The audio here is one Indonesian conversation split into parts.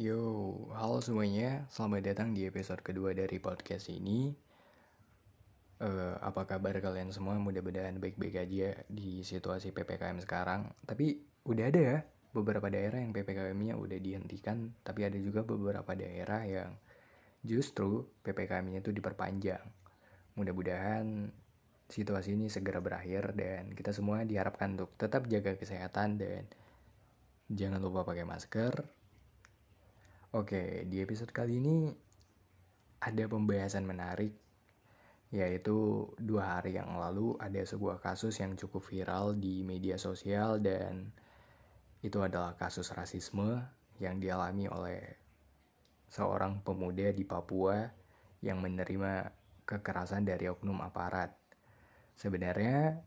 Yo, halo semuanya, selamat datang di episode kedua dari podcast ini. Eh, apa kabar kalian semua? Mudah-mudahan baik-baik aja di situasi PPKM sekarang. Tapi udah ada ya beberapa daerah yang PPKM-nya udah dihentikan, tapi ada juga beberapa daerah yang justru PPKM-nya itu diperpanjang. Mudah-mudahan situasi ini segera berakhir dan kita semua diharapkan untuk tetap jaga kesehatan dan jangan lupa pakai masker, Oke, di episode kali ini ada pembahasan menarik yaitu dua hari yang lalu ada sebuah kasus yang cukup viral di media sosial dan itu adalah kasus rasisme yang dialami oleh seorang pemuda di Papua yang menerima kekerasan dari oknum aparat. Sebenarnya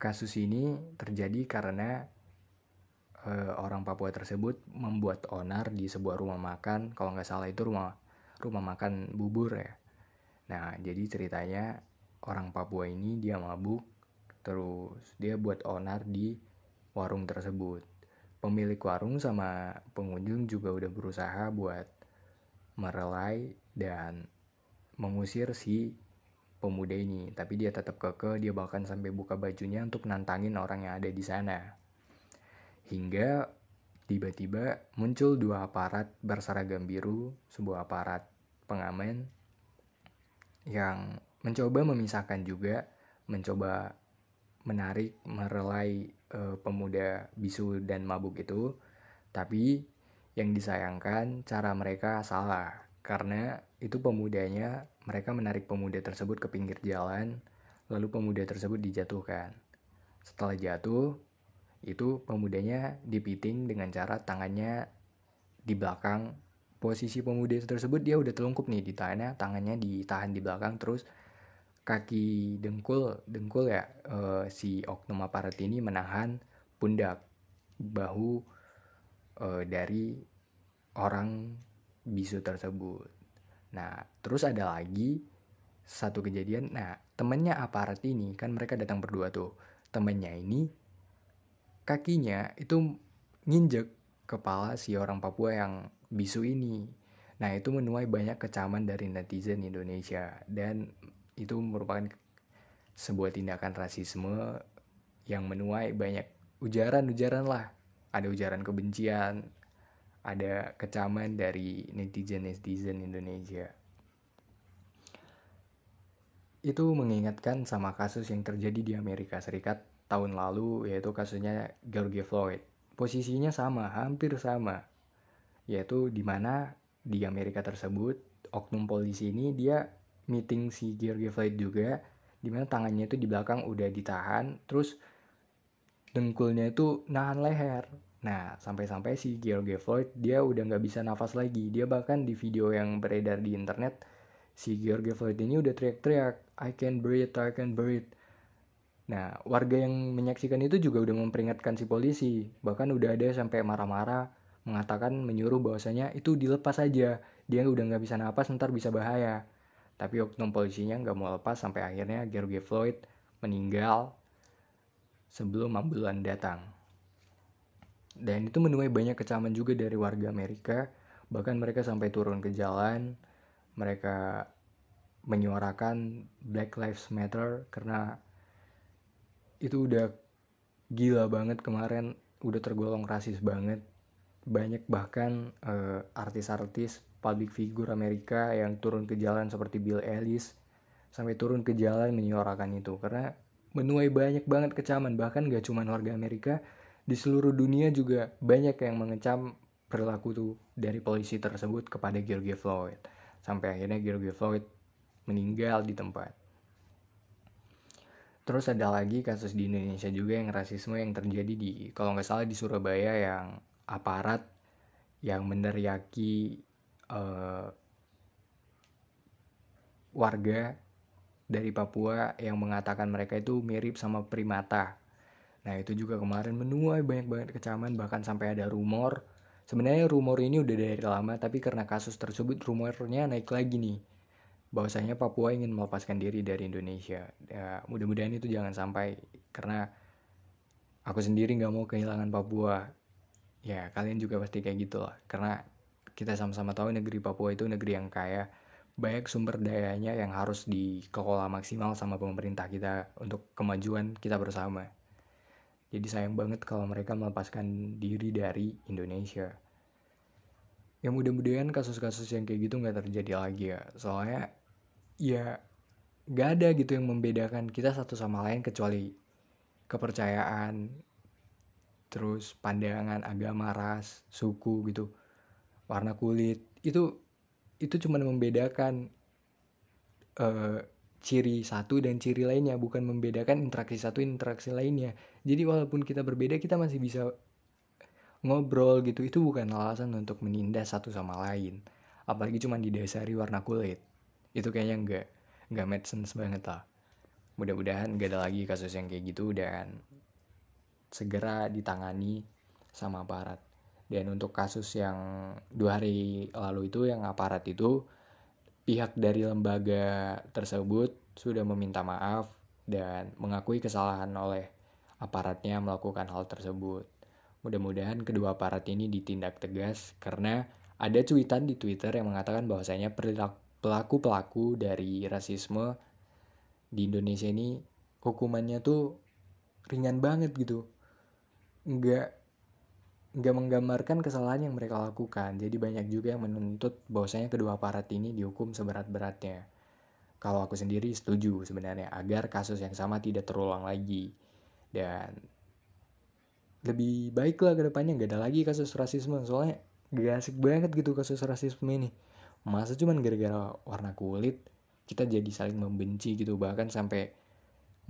kasus ini terjadi karena uh, orang Papua tersebut membuat onar di sebuah rumah makan. Kalau nggak salah itu rumah rumah makan bubur ya. Nah jadi ceritanya orang Papua ini dia mabuk terus dia buat onar di warung tersebut. Pemilik warung sama pengunjung juga udah berusaha buat merelai dan mengusir si pemuda ini. Tapi dia tetap keke dia bahkan sampai buka bajunya untuk nantangin orang yang ada di sana Hingga tiba-tiba muncul dua aparat berseragam biru, sebuah aparat pengamen yang mencoba memisahkan juga, mencoba menarik, merelai e, pemuda bisu dan mabuk itu. Tapi yang disayangkan cara mereka salah karena itu pemudanya mereka menarik pemuda tersebut ke pinggir jalan lalu pemuda tersebut dijatuhkan. Setelah jatuh, itu pemudanya dipiting dengan cara tangannya di belakang. Posisi pemuda tersebut dia udah telungkup nih di tangannya tangannya ditahan di belakang terus kaki dengkul dengkul ya uh, si oknum aparat ini menahan pundak bahu uh, dari orang bisu tersebut. Nah terus ada lagi satu kejadian. Nah temennya aparat ini kan mereka datang berdua tuh. Temennya ini kakinya itu nginjek kepala si orang Papua yang bisu ini. Nah itu menuai banyak kecaman dari netizen Indonesia dan itu merupakan sebuah tindakan rasisme yang menuai banyak ujaran-ujaran lah. Ada ujaran kebencian, ada kecaman dari netizen-netizen Indonesia. Itu mengingatkan sama kasus yang terjadi di Amerika Serikat tahun lalu yaitu kasusnya George Floyd. Posisinya sama, hampir sama. Yaitu di mana di Amerika tersebut oknum polisi ini dia meeting si George Floyd juga di mana tangannya itu di belakang udah ditahan terus dengkulnya itu nahan leher. Nah, sampai-sampai si George Floyd dia udah nggak bisa nafas lagi. Dia bahkan di video yang beredar di internet si George Floyd ini udah teriak-teriak I can breathe, I can breathe. Nah, warga yang menyaksikan itu juga udah memperingatkan si polisi. Bahkan udah ada sampai marah-marah mengatakan menyuruh bahwasanya itu dilepas aja. Dia udah nggak bisa napas, ntar bisa bahaya. Tapi oknum polisinya nggak mau lepas sampai akhirnya George Floyd meninggal sebelum ambulan datang. Dan itu menuai banyak kecaman juga dari warga Amerika. Bahkan mereka sampai turun ke jalan. Mereka menyuarakan Black Lives Matter karena itu udah gila banget kemarin. Udah tergolong rasis banget. Banyak bahkan uh, artis-artis public figure Amerika yang turun ke jalan seperti Bill Ellis sampai turun ke jalan menyuarakan itu. Karena menuai banyak banget kecaman. Bahkan gak cuma warga Amerika di seluruh dunia juga banyak yang mengecam perilaku tuh dari polisi tersebut kepada George Floyd. Sampai akhirnya George Floyd meninggal di tempat Terus ada lagi kasus di Indonesia juga yang rasisme yang terjadi di kalau nggak salah di Surabaya yang aparat yang meneriaki uh, warga dari Papua yang mengatakan mereka itu mirip sama primata. Nah itu juga kemarin menuai banyak banget kecaman bahkan sampai ada rumor. Sebenarnya rumor ini udah dari lama tapi karena kasus tersebut rumornya naik lagi nih bahwasanya Papua ingin melepaskan diri dari Indonesia. Ya, mudah-mudahan itu jangan sampai karena aku sendiri nggak mau kehilangan Papua. Ya kalian juga pasti kayak gitu lah. Karena kita sama-sama tahu negeri Papua itu negeri yang kaya banyak sumber dayanya yang harus dikelola maksimal sama pemerintah kita untuk kemajuan kita bersama. Jadi sayang banget kalau mereka melepaskan diri dari Indonesia. Ya mudah-mudahan kasus-kasus yang kayak gitu nggak terjadi lagi ya. Soalnya ya nggak ada gitu yang membedakan kita satu sama lain kecuali kepercayaan, terus pandangan agama, ras, suku gitu, warna kulit. Itu itu cuma membedakan uh, ciri satu dan ciri lainnya bukan membedakan interaksi satu interaksi lainnya jadi walaupun kita berbeda kita masih bisa ngobrol gitu itu bukan alasan untuk menindas satu sama lain. Apalagi cuma didasari warna kulit. Itu kayaknya nggak nggak make sense banget lah. Mudah-mudahan gak ada lagi kasus yang kayak gitu dan segera ditangani sama aparat. Dan untuk kasus yang dua hari lalu itu yang aparat itu pihak dari lembaga tersebut sudah meminta maaf dan mengakui kesalahan oleh aparatnya melakukan hal tersebut. Mudah-mudahan kedua aparat ini ditindak tegas karena ada cuitan di Twitter yang mengatakan bahwasanya pelaku-pelaku dari rasisme di Indonesia ini hukumannya tuh ringan banget gitu. Enggak nggak menggambarkan kesalahan yang mereka lakukan. Jadi banyak juga yang menuntut bahwasanya kedua aparat ini dihukum seberat-beratnya. Kalau aku sendiri setuju sebenarnya agar kasus yang sama tidak terulang lagi. Dan lebih baik lah ke depannya nggak ada lagi kasus rasisme. Soalnya gak asik banget gitu kasus rasisme ini. Masa cuman gara-gara warna kulit kita jadi saling membenci gitu bahkan sampai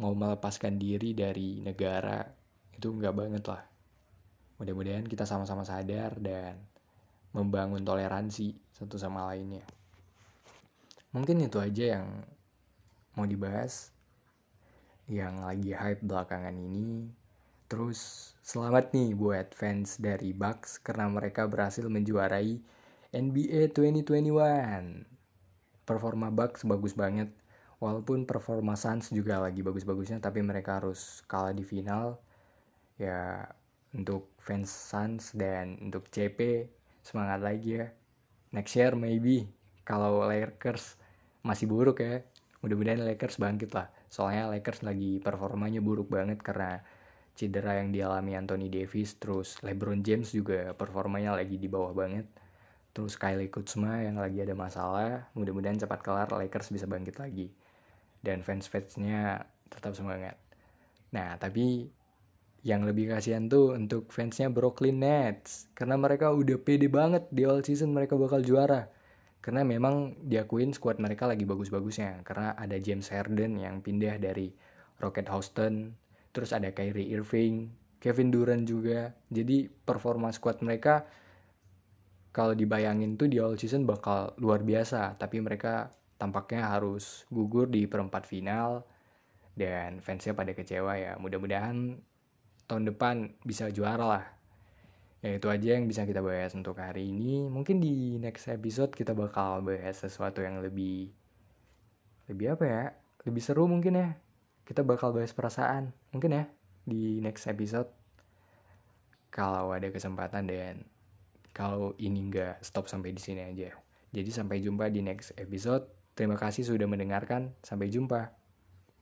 mau melepaskan diri dari negara itu nggak banget lah Mudah-mudahan kita sama-sama sadar dan membangun toleransi satu sama lainnya. Mungkin itu aja yang mau dibahas yang lagi hype belakangan ini. Terus selamat nih buat fans dari Bucks karena mereka berhasil menjuarai NBA 2021. Performa Bucks bagus banget. Walaupun performa Suns juga lagi bagus-bagusnya tapi mereka harus kalah di final. Ya untuk fans Suns dan untuk CP semangat lagi ya next year maybe kalau Lakers masih buruk ya mudah-mudahan Lakers bangkit lah soalnya Lakers lagi performanya buruk banget karena cedera yang dialami Anthony Davis terus LeBron James juga performanya lagi di bawah banget. Terus Kylie Kuzma yang lagi ada masalah mudah-mudahan cepat kelar Lakers bisa bangkit lagi. Dan fans-fansnya tetap semangat. Nah tapi yang lebih kasihan tuh untuk fansnya Brooklyn Nets. Karena mereka udah pede banget di all season mereka bakal juara. Karena memang diakuin squad mereka lagi bagus-bagusnya. Karena ada James Harden yang pindah dari Rocket Houston terus ada Kyrie Irving Kevin Durant juga. Jadi performa squad mereka kalau dibayangin tuh di all season bakal luar biasa. Tapi mereka tampaknya harus gugur di perempat final. Dan fansnya pada kecewa ya. Mudah-mudahan tahun depan bisa juara lah. Ya itu aja yang bisa kita bahas untuk hari ini. Mungkin di next episode kita bakal bahas sesuatu yang lebih lebih apa ya? Lebih seru mungkin ya kita bakal bahas perasaan mungkin ya di next episode. Kalau ada kesempatan dan kalau ini nggak stop sampai di sini aja. Jadi sampai jumpa di next episode. Terima kasih sudah mendengarkan. Sampai jumpa